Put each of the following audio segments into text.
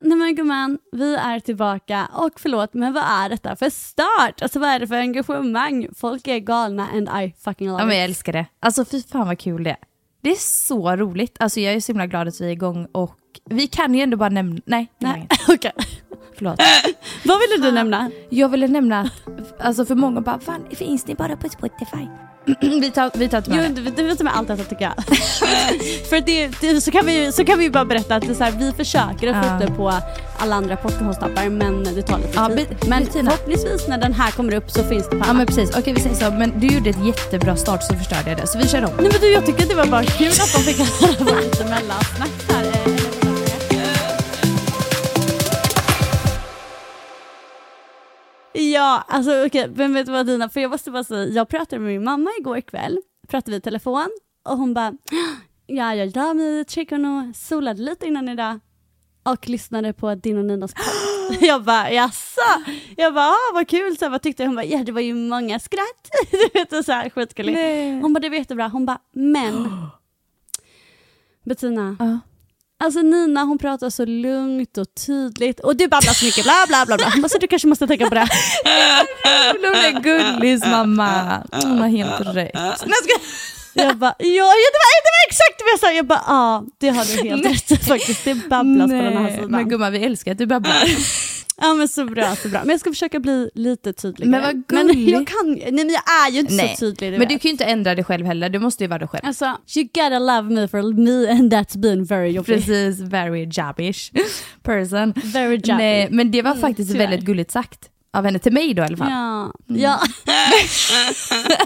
Nej men gumman, vi är tillbaka och förlåt men vad är detta för start? Alltså vad är det för engagemang? Folk är galna and I fucking love Ja, men jag it. älskar det. Alltså fy fan vad kul det är. Det är så roligt. Alltså jag är så himla glad att vi är igång och vi kan ju ändå bara nämna... Nej, nej. Okej. förlåt. Vad ville du nämna? Jag ville nämna att, alltså för många bara, fan finns ni bara på Spotify? vi tar, vi tar Jo, med det, det vet med allt detta tycker jag. För det, det, så, kan vi, så kan vi bara berätta att det så här, vi försöker att Ja. upp det på alla andra podcastappar men det tar lite Ja, tid. Men Bettina. förhoppningsvis när den här kommer upp så finns det på Ja alla. men precis, okej vi säger så. Men du gjorde ett jättebra start så förstörde jag det. Så vi kör om. Nej men du jag tycker att det var bara kul att de fick höra lite mellansnack här. Ja, alltså okej, men vet du vad Dina, för jag måste bara säga, jag pratade med min mamma igår kväll, pratade vi i telefon och hon bara, ja jag la mig i trädgården och solade lite innan idag och lyssnade på din och Ninas podd. Jag bara jaså? Jag bara ah, vad kul, så här, vad tyckte du? Hon bara ja det var ju många skratt. Du vet och så här skitgulligt. Hon bara det var jättebra, hon bara men Bettina, Ja. Alltså Nina hon pratar så lugnt och tydligt och du babblar så mycket bla bla bla bla. Hon bara, så du kanske måste tänka på det. Hon är gullis mamma. Hon har helt rätt. Jag bara, ja det var, det var exakt vad jag sa. Jag bara, ja det har du helt rätt faktiskt. Det babblas på den här Nej, sidan. Men gumman vi älskar att du babblar. Ja men så bra, så bra. Men jag ska försöka bli lite tydligare. Men vad Men gulligt. jag kan nej men jag är ju inte Nej, så tydlig. Men vet. du kan ju inte ändra dig själv heller, du måste ju vara dig själv. Alltså, you gotta love me for me and that's been very jobbig. Precis, very jobbish person. Very jobbig. Nej, men det var faktiskt tyvärr. väldigt gulligt sagt. Av henne till mig då i alla fall. Ja, ja.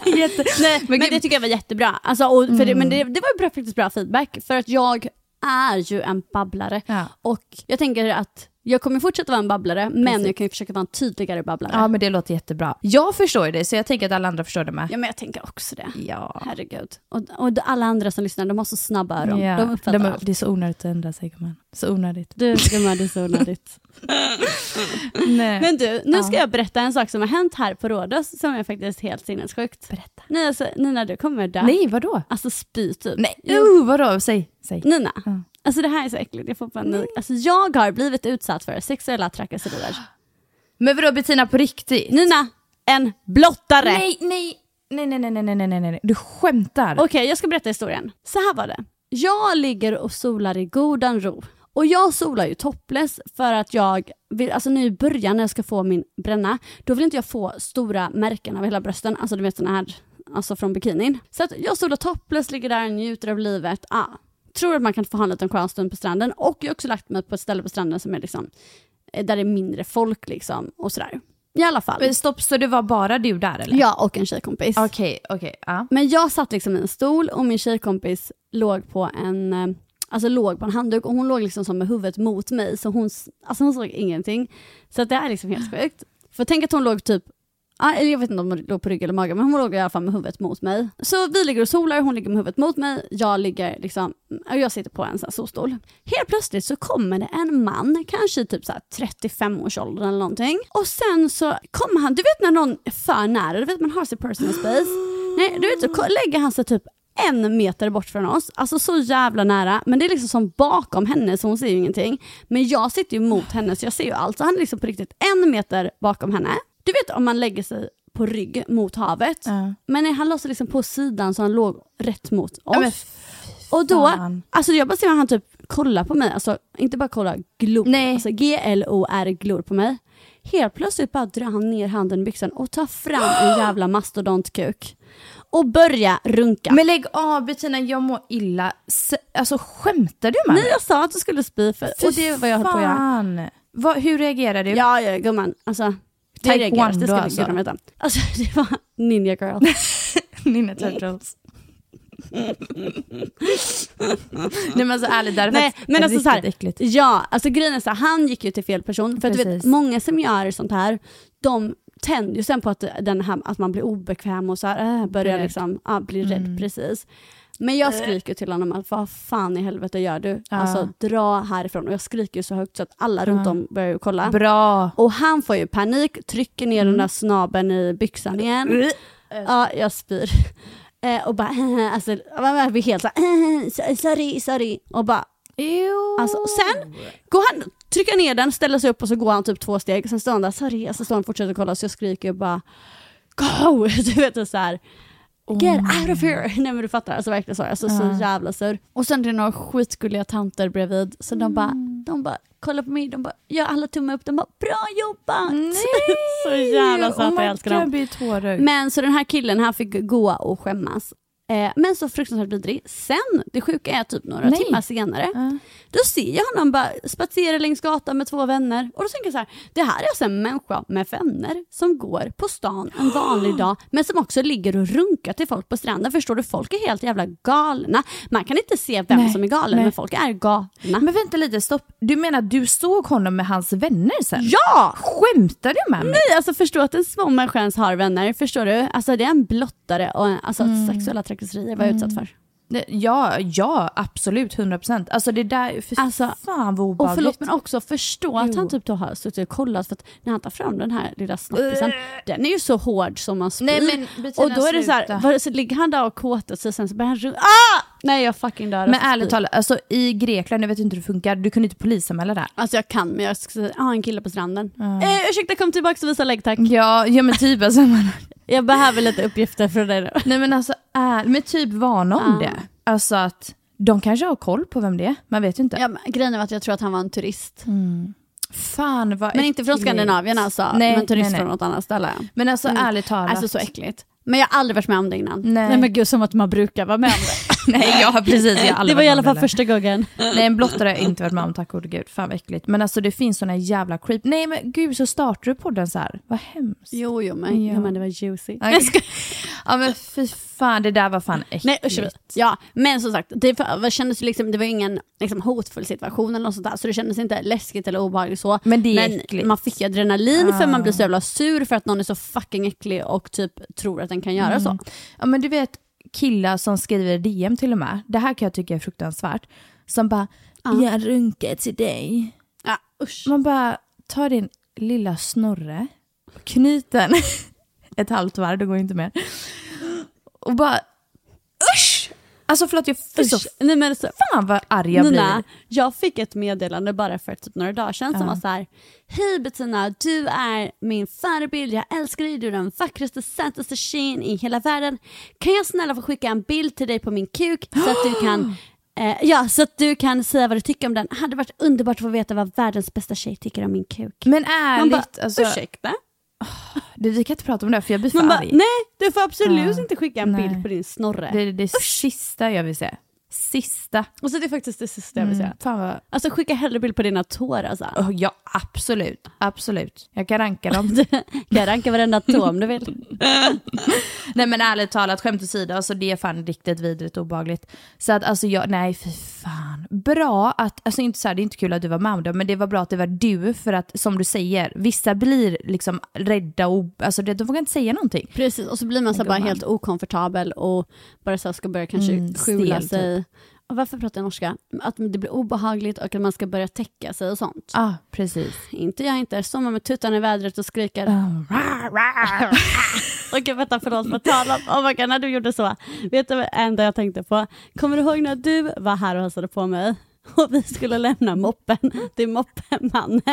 Jätte... Nej, men, gud- det tycker jag var jättebra. Alltså, och för det, Mm. men det, det var ju bra, faktiskt bra feedback för att jag är ju en babblare Ja. och jag tänker att jag kommer fortsätta vara en babblare men jag kan ju försöka vara en tydligare babblare. Ja men det låter jättebra. Jag förstår det så jag tänker att alla andra förstår det med. Ja men jag tänker också det. Ja. Herregud. Och, och alla andra som lyssnar, de har så snabba öron. Ja, De uppfattar de, allt. det är så onödigt att ändra sig gumman. Så onödigt. Du, gumman, det är så onödigt. Nej. Men du, nu ska Ja. jag berätta en sak som har hänt här på Rhodos som är faktiskt helt sinnessjukt. Berätta. Nej, alltså, Nina, du kommer dö. Nej vadå? Alltså spy typ. Nej, oh, vadå? Säg. säg. Nina, Ja. Alltså det här är så äckligt. Jag, får panik. Alltså, jag har blivit utsatt för sexuella trakasserier. Men vadå Bettina på riktigt? Nina, en blottare! Nej, nej, nej, nej, nej, nej, nej, nej, nej. Du skämtar. Okej, jag ska berätta historien. Så här var det. Jag ligger och solar i godan ro. Och jag solar ju topless för att jag vill, alltså nu i början när jag ska få min bränna, då vill inte jag få stora märken av hela brösten, alltså du vet såna här, alltså från bikinin. Så att jag solar topless, ligger där och njuter av livet. Ah, tror att man kan få ha en liten skön stund på stranden och jag har också lagt mig på ett ställe på stranden som är liksom, eh, där det är mindre folk liksom och sådär. I alla fall. Men stopp, så det var bara du där eller? Jag och en tjejkompis. Okej, okej. ja. Men jag satt liksom i en stol och min tjejkompis låg på en, eh, alltså låg på en handduk och hon låg liksom som med huvudet mot mig så hon, alltså hon såg ingenting. Så det är liksom helt sjukt. För tänk att hon låg typ Ja, eller jag vet inte om hon låg på rygg eller mage, men hon låg i alla fall med huvudet mot mig. Så vi ligger och solar, hon ligger med huvudet mot mig, jag ligger liksom, och jag sitter på en sån här solstol. Helt plötsligt så kommer det en man, kanske i typ så här 35-årsåldern eller någonting. Och sen så kommer han, du vet när någon är för nära, du vet man har sin personal space. Nej, du vet så lägger han sig typ en meter bort från oss, alltså så jävla nära, men det är liksom som bakom henne så hon ser ju ingenting. Men jag sitter ju mot henne så jag ser ju allt, så han är liksom på riktigt en meter bakom henne. Du vet om man lägger sig på rygg mot havet, Ja. men nej, han sig liksom på sidan så han låg rätt mot oss. Och då, fan. alltså jag bara ser han typ kollar på mig, alltså inte bara kollar, glor. Nej. Alltså G-L-O-R glor på mig. Helt plötsligt bara drar han ner handen i byxan och tar fram en jävla mastodontkuk. Och börjar runka. Men lägg av Bettina, jag mår illa. S- Alltså skämtar du med Nej mig? jag sa att du skulle spy för, och det vad jag höll på att göra. Vad- hur reagerar du? Ja, ja gumman, alltså. Det Take reageras, one det ska alltså. gudarna veta. Alltså det var Ninja Girl. Ninja Turtles. Nej men alltså ärligt, det Nej, men alltså så här, äckligt. Ja, alltså grejen är så här, han gick ju till fel person. För att du vet, många som gör sånt här, de tänder ju sen på att, den här, att man blir obekväm och så här, äh, börjar liksom, ja, bli rädd. Mm. Precis. Men jag skriker till honom att vad fan i helvete gör du? Ja. Alltså dra härifrån. Och jag skriker så högt så att alla runt om börjar ju kolla. Bra. Och han får ju panik, trycker ner Mm. den där snabeln i byxan igen. Ja, jag spyr. Eh, och bara, alltså, blir helt såhär, sorry, sorry. Och bara, Jo. Alltså, sen går han, trycker ner den, ställer sig upp och så går han typ två steg. Sen står han där, sorry, så står han och fortsätter kolla så jag skriker och bara Go! Du vet så här. Get out of here! Nej men du fattar, alltså verkligen så. Alltså, så jävla sur. Och sen är det några skitgulliga tanter bredvid. Så de bara, Mm. de bara kollar på mig, de bara gör alla tummar upp, de bara bra jobbat! Nej! så jävla Oh söta, my jag älskar dem. Men så den här killen, han fick gå och skämmas. Eh, men så fruktansvärt vidrig. Sen, det sjuka är typ några Nej. timmar senare, Ja. då ser jag honom bara spatsera längs gatan med två vänner. Och då tänker jag så här, det här är alltså en människa med vänner som går på stan en vanlig dag, men som också ligger och runkar till folk på stranden. Förstår du? Folk är helt jävla galna. Man kan inte se vem Nej, som är galen, nej. men folk är galna. Men vänta lite, stopp. Du menar att du såg honom med hans vänner sen? Ja! Skämtar du med mig? Nej, alltså förstå att en små människa ens har vänner. Förstår du? Alltså det är en blottare och en, alltså Mm. sexuella trakasserier var jag utsatt för. Ja, ja, absolut, 100%. Alltså det där, för Alltså, fan vad Och obehagligt. förlåt men också förstå att Jo. han typ då har suttit och kollat för att när han tar fram den här lilla snackisen, den är ju så hård som man spyr. Nej, men och då är det så här, var, så ligger han där och kåtar sig sen så börjar han ru- ah! Nej jag fucking dör. Men alltså, ärligt talat, alltså, i Grekland, jag vet inte hur det funkar, du kunde inte polisanmäla där. Alltså jag kan men jag ska säga, ah, en kille på stranden. Eh, ursäkta kom tillbaka och visa lägg tack. Ja, ja men typ alltså. Man, Jag behöver lite uppgifter från dig nu. nej men alltså, är, men typ varna om Ja. det. Alltså att de kanske har koll på vem det är, man vet ju inte. Ja, grejen var att jag tror att han var en turist. Fan vad Men inte från äckligt. Skandinavien alltså, Nej, men turist nej, nej. från något annat ställe. Men alltså Mm. ärligt talat. Alltså så äckligt. Men jag har aldrig varit med om det innan. Nej. Nej men gud som att man brukar vara med om det. nej, ja precis. Jag har aldrig det var i alla fall första gången. Nej en blottare har jag inte varit med om, tack gode gud. Fan vad äckligt. Men alltså det finns såna jävla creep. Nej men gud så startar du podden så här. Vad hemskt. Jo, jo, men, Ja. ja. men det var juicy. Skojar. Ja men fy fan, det där var fan äckligt. Nej usch, ja, men som sagt, det var, kändes liksom, det var ingen liksom, hotfull situation eller något sånt där, så det kändes inte läskigt eller obehagligt så. Men det är äckligt. man fick adrenalin för Ah. man blir så jävla sur för att någon är så fucking äcklig och typ tror att den kan göra så. Ja men du vet killar som skriver DM till och med. Det här kan jag tycka är fruktansvärt. Som bara, Ja. jag runkar till dig. Ja, usch. Man bara, ta din lilla snorre, knyt den ett halvt varv, det går inte mer. Och bara, usch! Alltså förlåt jag så Usch. Nej, men så, fan vad arg jag Nina, blir. jag fick ett meddelande bara för typ några dagar sedan som Ja. var så här. Hej Bettina, du är min förebild, jag älskar dig, du är den vackraste, sötaste tjejen i hela världen. Kan jag snälla få skicka en bild till dig på min kuk så att du kan eh, Ja, så att du kan säga vad du tycker om den. Hade varit underbart att få veta vad världens bästa tjej tycker om min kuk. Men Man bara, ärligt, alltså, ursäkta? Det, vi kan inte prata om det för jag blir för Man bara, arg. nej du får absolut Ja. inte skicka en Nej. bild på din snorre. Det är det sista jag vill se. Sista. Och så det är faktiskt det sista jag vill säga. Fan vad... Alltså skicka hellre bild på dina tår alltså. Oh, ja, absolut. Absolut. Jag kan ranka dem. Kan ranka varenda tå om du vill. nej men ärligt talat, skämt åsido, alltså det är fan riktigt vidrigt och obehagligt. Så att alltså jag, nej fy fan. Bra att, alltså inte så här, det är inte kul att du var med om det, men det var bra att det var du för att som du säger, vissa blir liksom rädda och, alltså de vågar inte säga någonting. Precis, och så blir man så här bara helt okomfortabel och bara så här ska börja kanske Mm, skjula stel, sig. Och varför pratar jag norska? Att det blir obehagligt och att man ska börja täcka sig och sånt. Ja, ah, precis. Inte jag inte. Står man med tuttarna i vädret och skriker. Ah. Okej vänta förlåt, på tal om, oh my God, när du gjorde så. Vet du vad enda jag tänkte på? Kommer du ihåg när du var här och hälsade på mig? Och vi skulle lämna moppen till moppemannen.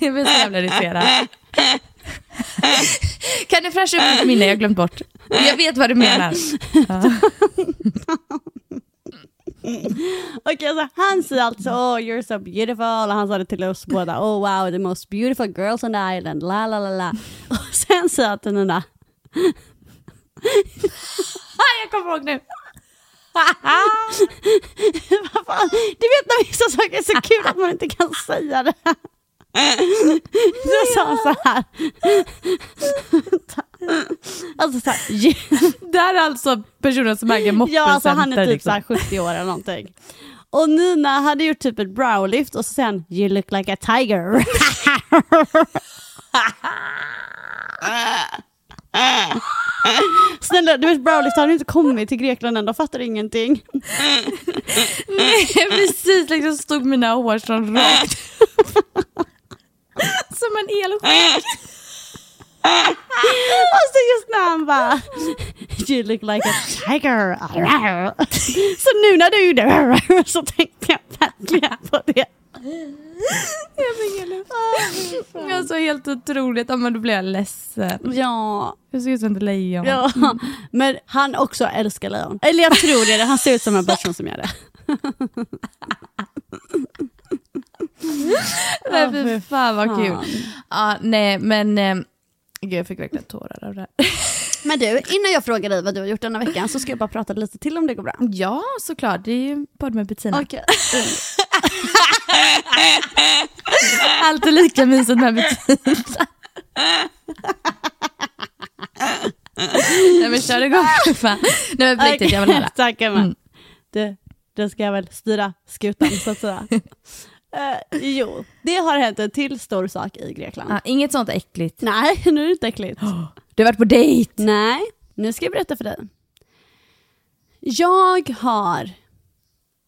Jag blir så jävla irriterad. kan du fräscha upp mitt minne? Jag har glömt bort. Jag vet vad du menar. Okej, alltså, han säger alltid så, oh you're so beautiful, och han sa det till oss båda, oh wow, the most beautiful girls on the island, la la la la. Och sen säger han till Nina, jag kommer ihåg nu. vad fan, du vet när vissa saker är så kul att man inte kan säga det. Då sa så här. Alltså så här, Det här är alltså personen som äger moppen ja alltså han är typ liksom. så här 70 år eller någonting. Och Nina hade gjort typ ett browlift och så säger han you look like a tiger. Snälla, du vet browlift har inte kommit till Grekland än, de fattar ingenting. Nej, precis liksom stod mina hårstrån rakt Som en elsked. Och så just när han bara You look like a tiger. Så nu när du gjorde så tänkte jag verkligen på det. Jag fick. Alltså helt otroligt. Ja, men då blir jag ledsen. Ja, Jag ser ut som ett lejon. ja. men han också älskar lejon. Eller jag tror det, han ser ut som en person som gör det. Men fy fan vad kul. Ja, nej men eh, gud, jag fick verkligen tårar av det här. Men du, innan jag frågar dig vad du har gjort denna veckan så ska jag bara prata lite till om det går bra. Ja, såklart. Det är ju podd med Bettina. Okej. Alltid lika mysigt med Bettina. Nej men kör igång. Fan. Nej men på riktigt, jag vill höra. Tack Emma. Mm. Det, det ska jag väl styra skutan så att säga. Eh, jo, det har hänt en till stor sak i Grekland. Ja, inget sånt äckligt. Nej, nu är det inte äckligt. Du har varit på dejt. Nej, nu ska jag berätta för dig. Jag har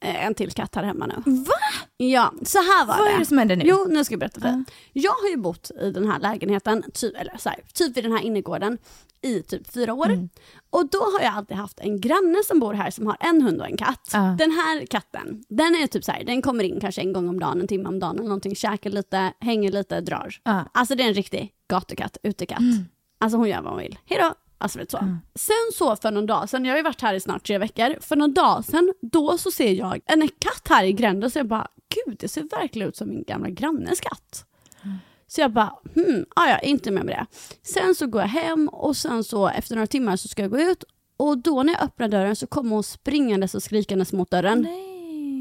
eh, en till katt här hemma nu. Va? Ja, så här var Vad det. är det som händer nu? Jo, nu ska jag berätta för dig. Jag har ju bott i den här lägenheten, typ, eller så här, typ vid den här innergården, i typ fyra år. Mm. Och då har jag alltid haft en granne som bor här som har en hund och en katt. Ja. Den här katten, den är typ så här, den kommer in kanske en gång om dagen, en timme om dagen eller någonting, käkar lite, hänger lite, drar. Ja. Alltså det är en riktig gatukatt, utekatt. Alltså hon gör vad hon vill. Hejdå! Alltså vet så. Sen så för någon dag sen, jag har ju varit här i snart tre veckor, för någon dag sen då så ser jag en katt här i gränden så jag bara, gud det ser verkligen ut som min gamla grannes katt. Så jag bara, hmm, ah, ja, inte med med det. Sen så går jag hem och sen så efter några timmar så ska jag gå ut och då när jag öppnar dörren så kommer hon springandes och skrikandes mot dörren. Nej.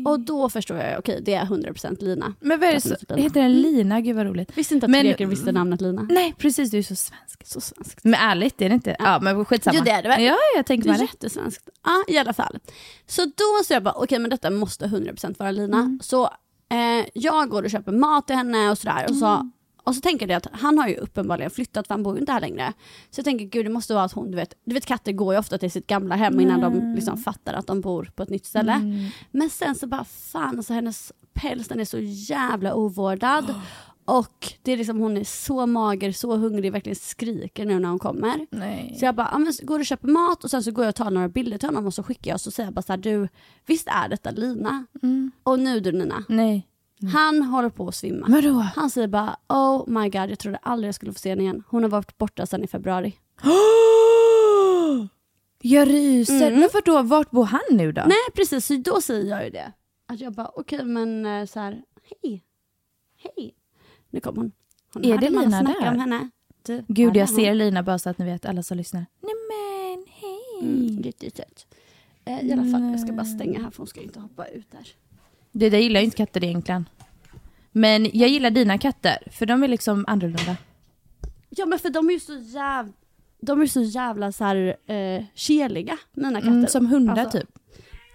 Och då förstår jag, okej det är 100% Lina. Men vad är det så, heter Lina. heter den Lina? Gud vad roligt. Visste inte att Men- greker visste namnet Lina. Nej precis, du är så svensk. Så svenskt. Men ärligt, är det inte? Ja, men skitsamma. Jo, det är det väl? Ja, jag tänker Det med är det. jättesvenskt. Ja, i alla fall. Så då så jag bara, okej men detta måste 100% vara Lina. Mm. Så eh, jag går och köper mat till henne och sådär. Och så, Mm. och så tänker jag att han har ju uppenbarligen flyttat för han bor ju inte här längre. Så jag tänker gud det måste vara att hon, du vet, du vet katter går ju ofta till sitt gamla hem innan de liksom fattar att de bor på ett nytt ställe. Mm. Men sen så bara fan alltså hennes päls den är så jävla ovårdad. Och det är liksom, hon är så mager, så hungrig, verkligen skriker nu när hon kommer. Nej. Så jag bara, men går och köper mat och sen så går jag och tar några bilder till honom och så skickar jag och så säger jag bara så här, du, visst är detta Lina? Mm. Och nu du Nina, Nej. han håller på att svimma. Vadå? Han säger bara, oh my god, jag trodde aldrig jag skulle få se henne igen. Hon har varit borta sedan i februari. Jag ryser. Mm. Men vadå, vart bor han nu då? Nej precis, så då säger jag ju det. Att jag bara, okej men eh, så här, hej, hej. Nu kommer hon. hon Är det Lina där? om henne. Du, Gud, jag hon. ser Lina bara så att ni vet, alla som lyssnar. Nej Mm, jättesött. Eh, I alla fall, jag ska bara stänga här för hon ska inte hoppa ut där. Det där gillar ju inte katter egentligen. Men jag gillar dina katter, för de är liksom annorlunda. Ja men för de är ju så jävla, de är så jävla så här eh, keliga, mina katter. Mm, som hundar Alltså, typ.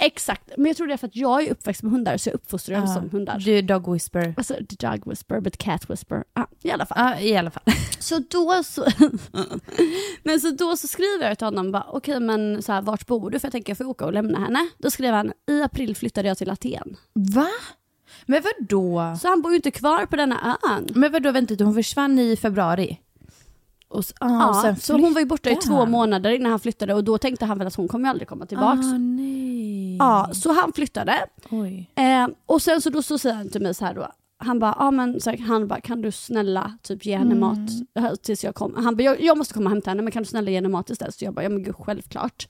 Exakt, men jag tror det är för att jag är uppväxt med hundar så jag uppfostrar Ja, som hundar. Du är dog whisper. Alltså the dog whisper but cat whisper. Ah, I alla fall. Ja, i alla fall. Så då så, men så då så skriver jag till honom bara okej men så här, vart bor du? För jag tänker jag får åka och lämna henne. Då skrev han i april flyttade jag till Aten. Va? Men vadå? Så han bor ju inte kvar på denna ön. Men vadå, vänta hon försvann i februari? Och, s- ah, Ja, så hon var ju borta i två månader innan han flyttade och då tänkte han väl att hon kommer aldrig komma tillbaks. Ah, nej. Ja, så han flyttade. Eh, och sen så då så säger han till mig så här då. Han bara, ja men så här, han bara, kan du snälla typ ge henne mat eh, tills jag kommer. Han bara, jag, jag måste komma och hämta henne men kan du snälla ge henne mat istället? Så jag bara, ja men gud självklart.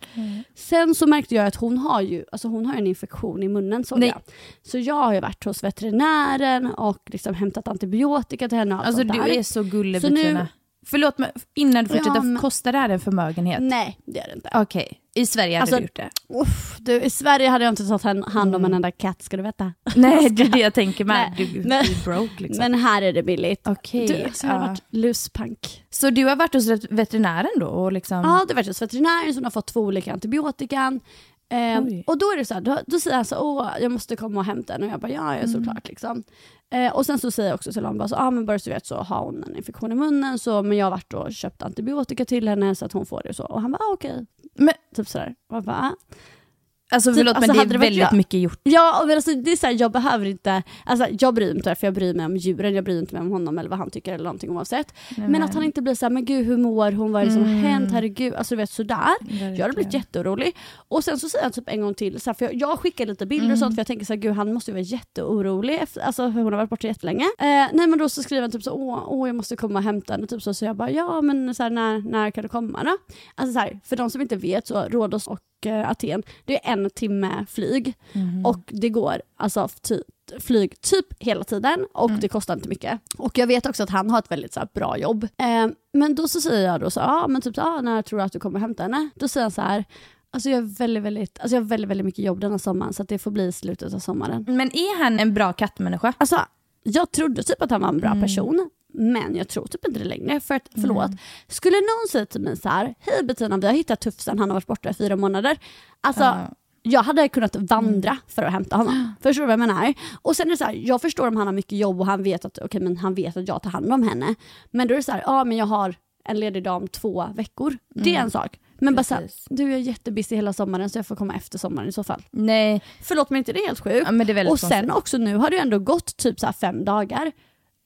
Sen så märkte jag att hon har ju, alltså hon har en infektion i munnen såg jag. Så jag har ju varit hos veterinären och liksom hämtat antibiotika till henne och allt Alltså sånt du där. är så gullig Så nu-. Förlåt mig, innan du fortsätter, Ja, men- kostar det här en förmögenhet? Nej det är det inte. Okej, i Sverige hade Alltså, du gjort det. Uff, du, I Sverige hade jag inte tagit hand om en enda katt ska du veta. Nej, det är det jag tänker med. Nej, Du, men- du broke liksom. Men här är det billigt. Okej, Du, så jag har varit luspank. Så du har varit hos veterinären då? Och liksom... Ja, det var hos veterinären som har fått två olika antibiotikan. Eh, och då är det så här, då, då säger han så åh jag måste komma och hämta den och jag bara ja, ja såklart liksom. Eh, och sen så säger jag också till honom bara så, ah, men bara så vet så har hon en infektion i munnen så men jag har varit och köpt antibiotika till henne så att hon får det och så. Och han bara ah, okej. Men, Typ sådär. Och bara. Ah alltså Typ, förlåt alltså, men det är väldigt jag- mycket gjort. Ja, men alltså, det är så här, jag behöver inte, alltså jag bryr mig inte för jag bryr mig om djuren, jag bryr inte mig om honom eller vad han tycker eller någonting oavsett. men att han inte blir så här, men gud hur mår hon, vad är det som har hänt, herregud, alltså du vet sådär. Jag hade blivit jätteorolig. Och sen så säger han typ en gång till, så här, för jag, jag skickar lite bilder och sånt för jag tänker så här, gud han måste ju vara jätteorolig, efter, alltså för hon har varit borta jättelänge. Eh, nej men då så skriver han typ så, åh, åh jag måste komma och hämta henne, typ så, så jag bara, ja men så här, när, när kan du komma då? Alltså så här, för de som inte vet så Rhodos och Aten, det är en timme flyg och det går alltså ty, flyg typ hela tiden och det kostar inte mycket. Och jag vet också att han har ett väldigt så här, bra jobb. Eh, men då så säger jag då så, ja men typ så, ah, när tror du att du kommer hämta henne? Då säger han så här, alltså jag, är väldigt, väldigt, alltså jag har väldigt, väldigt mycket jobb den här sommaren så det får bli i slutet av sommaren. Men är han en bra kattmänniska? Alltså, jag trodde typ att han var en bra person, men jag tror typ inte det längre. För att, förlåt, skulle någon säga till mig så här, hej Bettina, vi har hittat Tufsen, han har varit borta i fyra månader. Alltså, Ja. jag hade kunnat vandra för att hämta honom. Förstår du vad jag menar? Och sen är det så här, jag förstår om han har mycket jobb och han vet att, okay, men han vet att jag tar hand om henne. Men då är det så här, ja men jag har en ledig dag om två veckor. Det är en sak. Men bara så här, Precis. du är jättebusy hela sommaren så jag får komma efter sommaren i så fall. Nej, Förlåt men inte det är helt sjukt? ja, är Och sen konstigt. också nu har det ändå gått typ så fem dagar.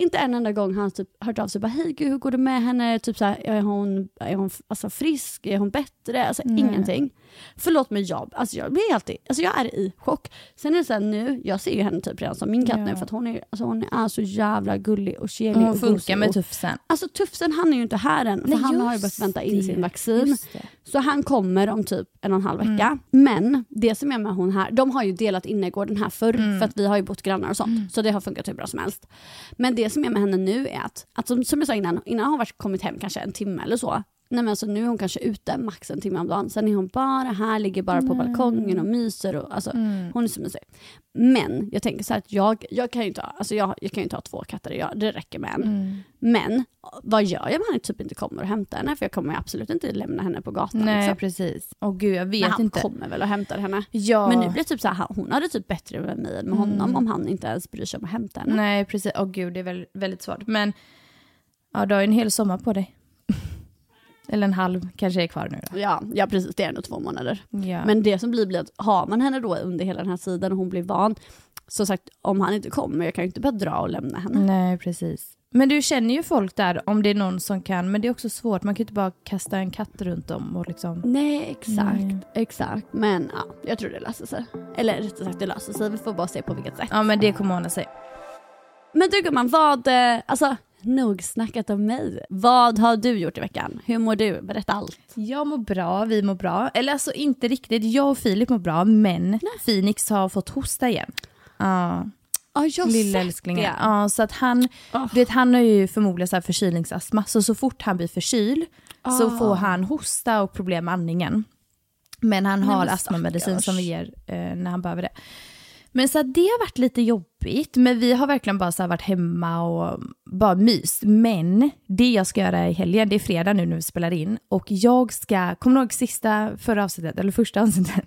Inte en enda gång har han typ hört av sig bara hej gud hur går det med henne? Typ så här, är hon, är hon alltså frisk? Är hon bättre? Alltså ingenting. Förlåt men jag, alltså jag blir alltid, alltså jag är i chock. Sen är det så här nu, jag ser ju henne typ redan som min katt Ja. nu för att hon är, alltså hon är så jävla gullig och kelig Hon och funkar gosig med och- Tufsen. Alltså Tufsen han är ju inte här än för Nej, han har ju börjat vänta in det. sin vaccin. Så han kommer om typ en och en halv vecka. Mm. Men det som är med hon här, de har ju delat innergården här förr Mm. för att vi har ju bott grannar och sånt. Så det har funkat hur bra som helst. Men det som är med henne nu är att, att som, som jag sa innan, innan har hon varit, kommit hem kanske en timme eller så. Nej men alltså nu är hon kanske ute max en timme om dagen. Sen är hon bara här, ligger bara på balkongen och myser. Och, alltså, Mm. Hon är så mysig. Men jag tänker så här att jag, jag kan ju inte ha, alltså jag, jag kan inte ha två katter, jag, det räcker med en. Mm. Men vad gör jag om han typ inte kommer och hämtar henne? För jag kommer ju absolut inte lämna henne på gatan. Nej liksom. precis. Åh gud jag Men vet han inte. kommer väl och hämtar henne. Ja. Men nu blir det typ så här, hon hade typ bättre med mig än med honom om han inte ens bryr sig om att hämta henne. Nej precis, åh gud det är väl, väldigt svårt. Men ja, du har ju en hel sommar på dig. Eller en halv kanske är kvar nu då. Ja, ja precis, det är ändå två månader. Ja. Men det som blir blir att har man henne då under hela den här tiden och hon blir van, som sagt om han inte kommer, jag kan ju inte bara dra och lämna henne. Nej precis. Men du känner ju folk där om det är någon som kan, men det är också svårt. Man kan ju inte bara kasta en katt runt om och liksom... Nej, exakt, Nej. exakt. Men ja, jag tror det löser sig. Eller rättare sagt, det löser sig. Vi får bara se på vilket sätt. Ja men det kommer ordna sig. Men du gumman, vad, eh, alltså nog snackat om mig. Vad har du gjort i veckan? Hur mår du? Berätta allt. Jag mår bra, vi mår bra. Eller alltså inte riktigt, jag och Filip mår bra, men Phoenix har fått hosta igen. Ja, Ja, jag lilla älsklingen. det. Ja, så att han, du vet, han har ju förmodligen så här förkylningsastma, så så fort han blir förkyld så Ah. får han hosta och problem med andningen. Men han Nej, har astmamedicin som vi ger eh, när han behöver det. Men så det har varit lite jobbigt, men vi har verkligen bara så varit hemma och bara mys. Men det jag ska göra i helgen, det är fredag nu när vi spelar in, och jag ska, kommer du ihåg sista, förra avsnittet, eller första avsnittet,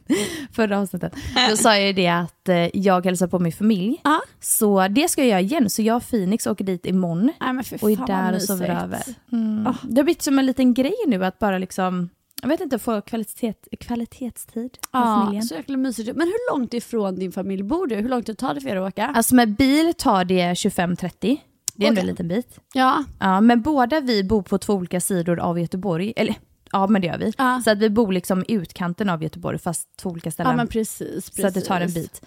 förra avsnittet, då sa jag ju det att eh, jag hälsar på min familj. Ja. Så det ska jag göra igen, så jag och Phoenix åker dit imorgon Nej och är där och sover över. Mm. Det har blivit som en liten grej nu att bara liksom, jag vet inte, få kvalitet, kvalitetstid med Ja, familjen. så jäkla mysigt. Men hur långt ifrån din familj bor du? Hur långt tar det för er att åka? Alltså med bil tar det 25-30. Det är Okej. en liten bit. ja. Ja, men båda vi bor på två olika sidor av Göteborg. Eller ja, men det gör vi. Ja. Så att vi bor liksom i utkanten av Göteborg fast två olika ställen. ja, men precis, precis. så att det tar en bit.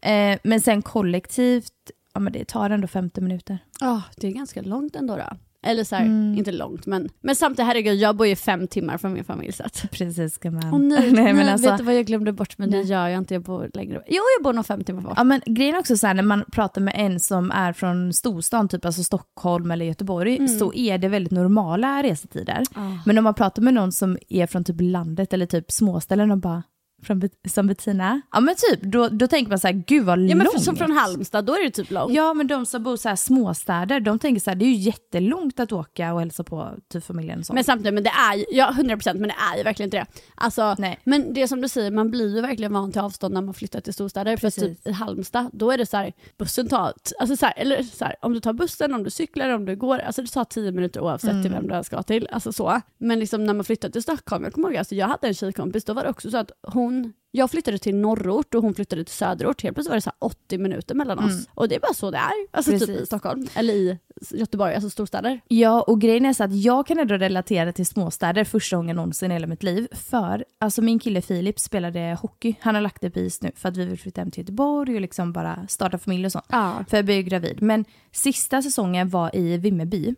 Eh, men sen kollektivt, ja men det tar ändå 50 minuter. Ja, det är ganska långt ändå då. Eller så här, Mm. inte långt men, men samtidigt herregud jag bor ju fem timmar från min familj så att Precis ska man. Åh nej, Nej, men alltså- vet du vad jag glömde bort men det gör jag inte, jag bor längre Jo jag bor nog fem timmar bort. Ja men grejen är också så här när man pratar med en som är från storstan, typ alltså Stockholm eller Göteborg, Mm. så är det väldigt normala resetider. Men om man pratar med någon som är från typ landet eller typ småställen och bara, från, som Bettina, ja men typ, då, då tänker man så här, gud vad Ja men långt. för, som från Halmstad, då är det typ långt. Ja men de som bor så här småstäder, de tänker så här, det är ju jättelångt att åka och hälsa på typ familjen och sånt. Men samtidigt, men det är ju, ja 100% men det är ju verkligen inte det. Alltså, Nej. men det som du säger, man blir ju verkligen van till avstånd när man flyttar till storstäder. För Precis. typ i Halmstad, då är det så här, bussen tar, alltså så här, eller så här, om du tar bussen, om du cyklar, om du går, alltså det tar 10 minuter oavsett till Mm. vem du ska till. Alltså så. Men liksom när man flyttar till Stockholm, jag kommer ihåg, alltså jag hade en tjejkompis, då var det också så att hon jag flyttade till norrort och hon flyttade till söderort. Helt plötsligt var det så här 80 minuter mellan oss. Och det är bara så det är. Alltså typ i Precis. Stockholm, eller i Göteborg, alltså storstäder. Ja, och grejen är så att jag kan ändå relatera till småstäder första gången någonsin i hela mitt liv. För alltså min kille Filip spelade hockey. Han har lagt det på is nu för att vi vill flytta hem till Göteborg och liksom bara starta familj och sånt. Ja. För jag blev gravid. Men sista säsongen var i Vimmerby.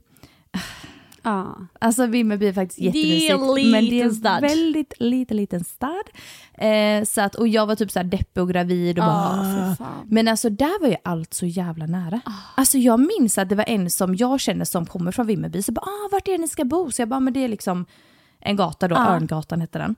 Ja. Alltså Vimmerby är faktiskt Det är jättemysigt. en men det är en stad. väldigt liten, liten stad. Eh, så att, och jag var typ så här deppig och gravid och bara... Ja, för fan. Men alltså där var ju allt så jävla nära. Alltså jag minns att det var en som jag känner som kommer från Vimmerby, så bara ah, vart är det ni ska bo? Så jag bara, men det är liksom en gata då, Ja. Örngatan hette den.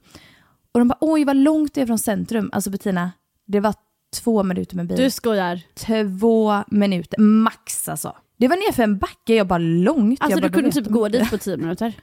Och de bara, oj vad långt det är från centrum. Alltså Bettina, det var två minuter med bil. Du skojar. Två minuter, max alltså. Det var nerför en backe, jag bara långt. Alltså jag bara, du kunde "Då vet typ gå inte." dit på 10 minuter.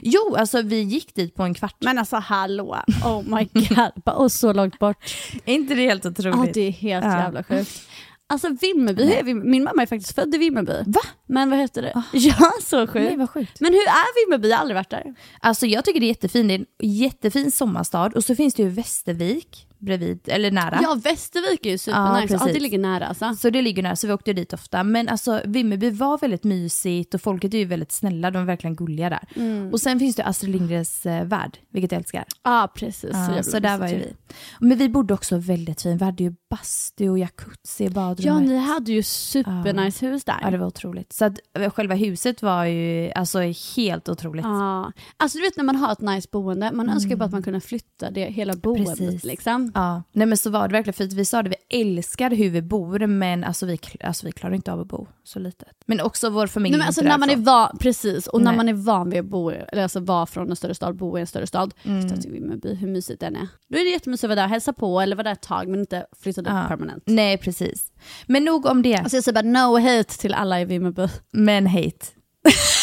Jo, alltså vi gick dit på en kvart. Men alltså hallå, oh my god. Och så långt bort. är inte det helt otroligt? Ja det är helt Ja. jävla sjukt. Alltså Vimmerby, Vimmerby? min mamma är faktiskt född i Vimmerby. Va? Men vad heter det? Ja så Nej, sjukt. vad sjukt. Men hur är Vimmerby? Jag har aldrig varit där. Alltså jag tycker det är jättefint, det är en jättefin sommarstad och så finns det ju Västervik bredvid, eller nära. Ja Västervik är ju supernice, ja, precis. det ligger nära alltså. Så det ligger nära, så vi åkte dit ofta. Men alltså Vimmerby var väldigt mysigt och folket är ju väldigt snälla, de är verkligen gulliga där. Mm. Och sen finns det Astrid Lindgrens eh, värld, vilket jag älskar. Ja precis. Ja, jävla så där var ju vi. Men vi bodde också väldigt fint, vi hade ju bastu och jacuzzi i Ja badrummet. ni hade ju supernice hus där. Ja, det var otroligt. Så att eh, själva huset var ju alltså helt otroligt. Ja. Alltså du vet när man har ett nice boende, man önskar ju bara att man kunde flytta det hela boendet Precis. liksom. Ja, nej men så var det verkligen. För vi sa det, vi älskar hur vi bor, men alltså vi, alltså vi klarar inte av att bo så litet. Men också vår familj Nej, men alltså när man är van, precis, och när Nej. man är van vid att bo, eller alltså vara från en större stad, bo i en större stad, Mm. så Vimmerby, hur mysigt den är. Då är det jättemysigt att vara där och hälsa på, eller vara där ett tag men inte flytta dit Ja. permanent. Nej, precis. Men nog om det. Alltså jag säger bara no hate till alla i Vimmerby. Men hate.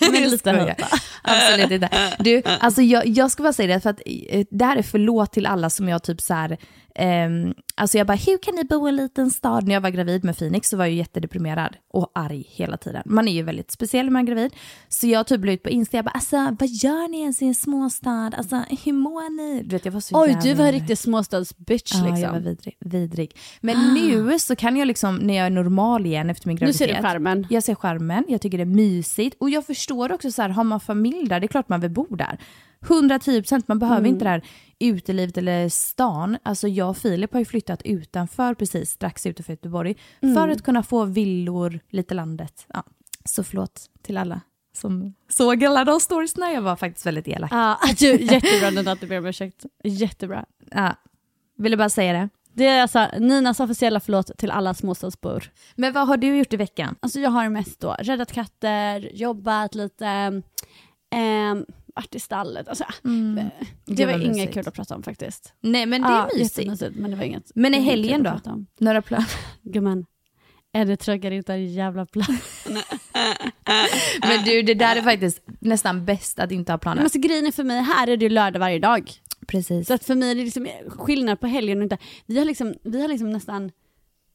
Men lite hate. Absolut inte. Du, alltså jag, jag ska bara säga det, för att eh, det här är förlåt till alla som jag typ så här, ehm, alltså jag bara, hur kan ni bo i en liten stad? När jag var gravid med Phoenix så var jag jättedeprimerad och arg hela tiden. Man är ju väldigt speciell när man är gravid. Så jag typ la ut på Insta, jag bara, alltså vad gör ni ens i en småstad? Alltså hur mår ni? Du vet, jag var så Oj, jävla du var en riktig småstadsbitch Ja, liksom. jag var vidrig. vidrig. Men nu så kan jag liksom, när jag är normal igen efter min nu graviditet. ser du skärmen. Jag ser skärmen, jag tycker det är mysigt och jag förstår också så här, har man familj där, det är klart man vill bo där. 110%, man behöver Mm. inte det här utelivet eller stan. Alltså jag och Filip har ju flyttat utanför precis, strax utanför Göteborg, Mm. för att kunna få villor, lite landet. Ja. Så förlåt till alla som såg alla de storiesna, jag var faktiskt väldigt elak. Ja, du, jättebra Nina att du ber om ursäkt. Jättebra. Ja. Ville bara säga det. Det är alltså Ninas officiella förlåt till alla småstadsbor. Men vad har du gjort i veckan? Alltså jag har mest då räddat katter, jobbat lite, ehm, varit i stallet. Alltså, Mm. det Gud, var vad inget kul att prata om faktiskt. Nej men det är Ja, mysigt. men det var inget. Men i det var helgen då? Några planer? Gumman, är det inte en jävla plan? Men du, det där är faktiskt nästan bäst att inte ha Men planer. alltså, grejen är för mig, här är det ju lördag varje dag. Precis. Så att för mig är det liksom skillnad på helgen och inte. Vi har liksom, vi har liksom nästan,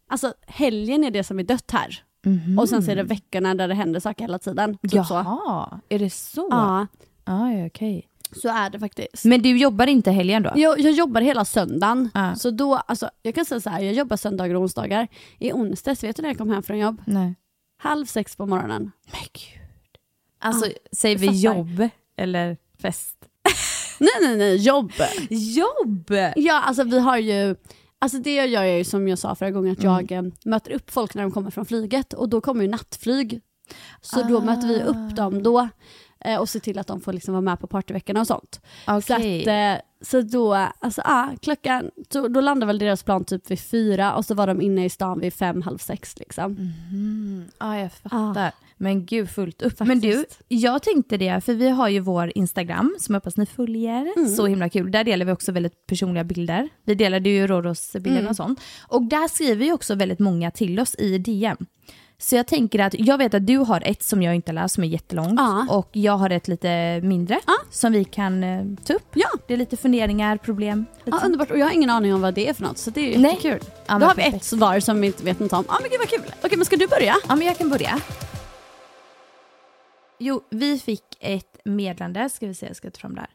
alltså helgen är det som är dött här. Mhm. Och sen så är det veckorna där det händer saker hela tiden. Typ så. Jaha, är det så? Ja, Ah, ja, okej. så är det faktiskt. Men du jobbar inte helgen då? Jag, jag jobbar hela söndagen. Ja. Så då, alltså, jag kan säga så här, jag jobbar söndagar och onsdagar. I onsdags, vet du när jag kom hem från jobb? Nej. Halv sex på morgonen. Men gud. Alltså, Ja, säger vi jag fattar. jobb eller fest? Nej nej nej, jobb! Jobb! Ja alltså vi har ju, alltså det jag gör är ju som jag sa förra gången att jag eh, möter upp folk när de kommer från flyget och då kommer ju nattflyg. Så då möter vi upp dem då eh, och ser till att de får liksom vara med på partyveckorna och sånt. Så, att, eh, så då, alltså ah, klockan, så, då landade väl deras plan typ vid fyra och så var de inne i stan vid fem, halv sex liksom. Mhm. Ja, jag fattar. Men gud, fullt upp. Men du, Faktiskt. jag tänkte det, för vi har ju vår Instagram som jag hoppas ni följer. Så himla kul. Där delar vi också väldigt personliga bilder. Vi delade ju Rhodos-bilderna och sånt. Och där skriver ju också väldigt många till oss i DM. Så jag tänker att, jag vet att du har ett som jag inte läst som är jättelångt Ja. och jag har ett lite mindre som vi kan eh, ta upp. Ja. Det är lite funderingar, problem. Lite Ja, underbart och jag har ingen aning om vad det är för något så det är ju jättekul. Ja, Då har vi perfekt. ett svar som vi inte vet något om. Ja men gud vad kul. Okej men ska du börja? Ja, men jag kan börja. Jo, vi fick ett meddelande, ska vi se, jag ska ta fram det här.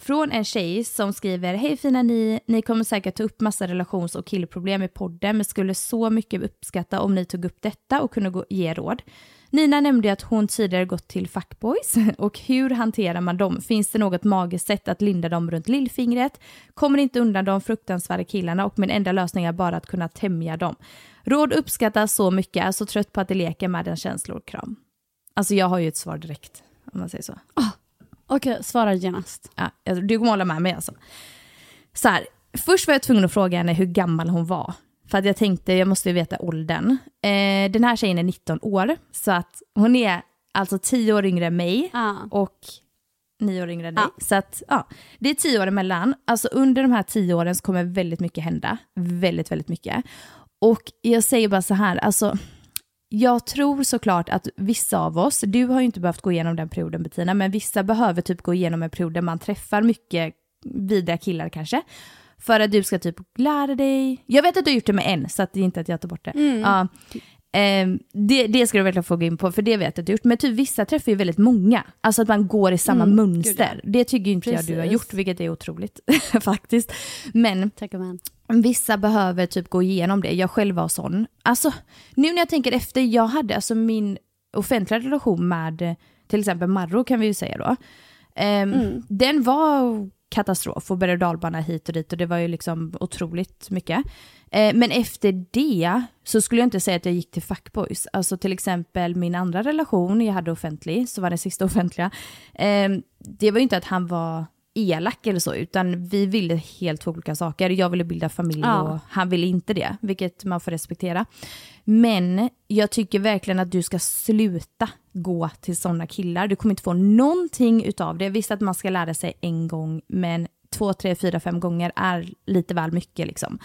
Från en tjej som skriver, hej fina ni, ni kommer säkert ta upp massa relations och killproblem i podden, men skulle så mycket uppskatta om ni tog upp detta och kunde ge råd. Nina nämnde att hon tidigare gått till fuckboys och hur hanterar man dem? Finns det något magiskt sätt att linda dem runt lillfingret? Kommer inte undan de fruktansvärda killarna och min enda lösning är bara att kunna tämja dem. Råd uppskattas så mycket, är så trött på att det leker med den känslor. Kram. Alltså jag har ju ett svar direkt, om man säger så. Ah. Okej, svara genast. Ja, du kommer hålla med mig alltså. Så här, först var jag tvungen att fråga henne hur gammal hon var. För att jag tänkte, jag måste ju veta åldern. Eh, den här tjejen är 19 år, så att hon är alltså 10 år yngre än mig Ja. och 9 år yngre än dig. Ja. Så att, ja, det är 10 år emellan. Alltså under de här 10 åren så kommer väldigt mycket hända. Väldigt, väldigt mycket. Och jag säger bara så här, alltså jag tror såklart att vissa av oss, du har ju inte behövt gå igenom den perioden Bettina, men vissa behöver typ gå igenom en period där man träffar mycket vidriga killar kanske. För att du ska typ lära dig, jag vet att du har gjort det med en, så att det är inte att jag tar bort det. Ja, Ehm, det, det ska du verkligen få gå in på, för det vet jag att du gjort. Men typ vissa träffar ju väldigt många. Alltså att man går i samma Mm, mönster. gud, Det tycker inte jag du har Precis. gjort, vilket är otroligt faktiskt. Men. Vissa behöver typ gå igenom det. Jag själv var sån. Alltså, nu när jag tänker efter, jag hade alltså min offentliga relation med eh, till exempel Marro kan vi ju säga då. Ehm, Mm. Den var katastrof och berg och dalbana hit och dit och det var ju liksom otroligt mycket. Eh, men efter det så skulle jag inte säga att jag gick till fuckboys. Alltså till exempel min andra relation jag hade offentlig, så var det sista offentliga. eh, det var ju inte att han var elak eller så, utan vi ville helt två olika saker. Jag ville bilda familj Ja. och han ville inte det, vilket man får respektera. Men jag tycker verkligen att du ska sluta gå till sådana killar. Du kommer inte få någonting utav det. Visst att man ska lära sig en gång, men två, tre, fyra, fem gånger är lite väl mycket liksom.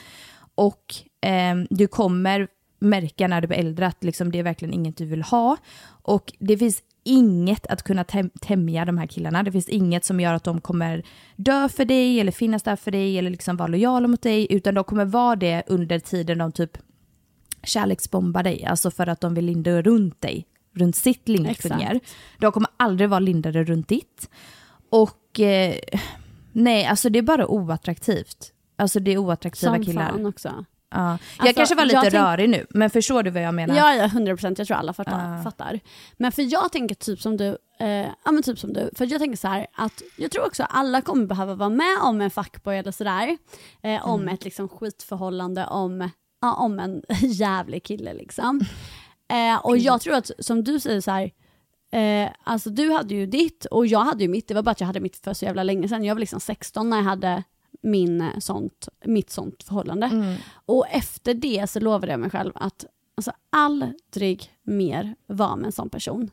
Och ehm, du kommer märka när du blir äldre att liksom, det är verkligen inget du vill ha. Och det finns inget att kunna täm- tämja de här killarna. Det finns inget som gör att de kommer dö för dig eller finnas där för dig eller liksom vara lojala mot dig, utan de kommer vara det under tiden de typ kärleksbombar dig, alltså för att de vill linda runt dig, runt sitt lillfinger. Exakt. De kommer aldrig vara lindade runt ditt. Och eh, nej, alltså det är bara oattraktivt. Alltså det är oattraktiva Som killar. fan också. Ja. Jag Alltså, kanske var lite tänk- rörig nu, men förstår du vad jag menar? Ja, ja, 100 procent. Jag tror alla fattar, Ja. fattar. Men för jag tänker typ som du, eh, ja men typ som du. För jag tänker så här att jag tror också alla kommer behöva vara med om en fuckboy eller sådär. Eh, om Mm. ett liksom skitförhållande, om, ja, om en jävlig kille liksom. Eh, och jag tror att som du säger så här, eh, alltså du hade ju ditt och jag hade ju mitt. Det var bara att jag hade mitt för så jävla länge sedan. Jag var liksom 16 när jag hade min eh, sånt, mitt sånt förhållande. Mm. Och efter det så lovade jag mig själv att alltså, aldrig mer vara med en sån person.